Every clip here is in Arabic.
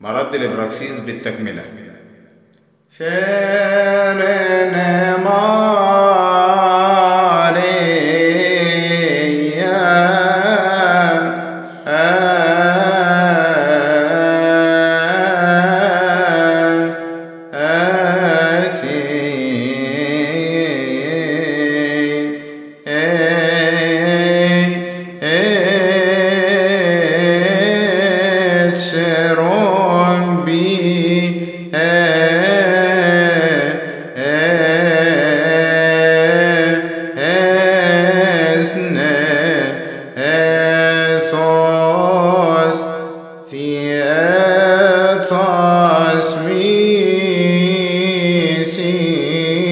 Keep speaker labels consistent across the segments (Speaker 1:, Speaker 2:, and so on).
Speaker 1: مرد الإبراكسيس بالتكملة. شيرين حسبي سين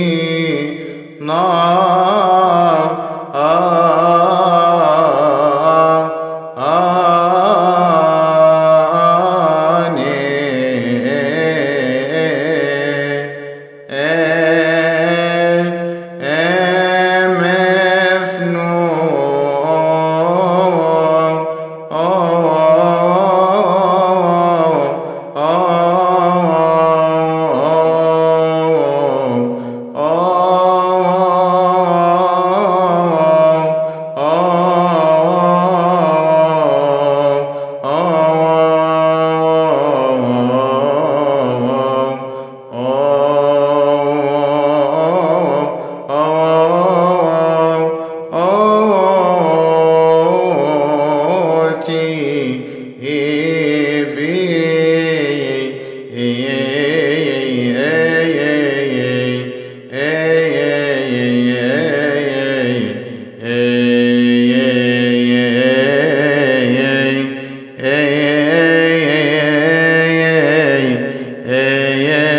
Speaker 1: yeah.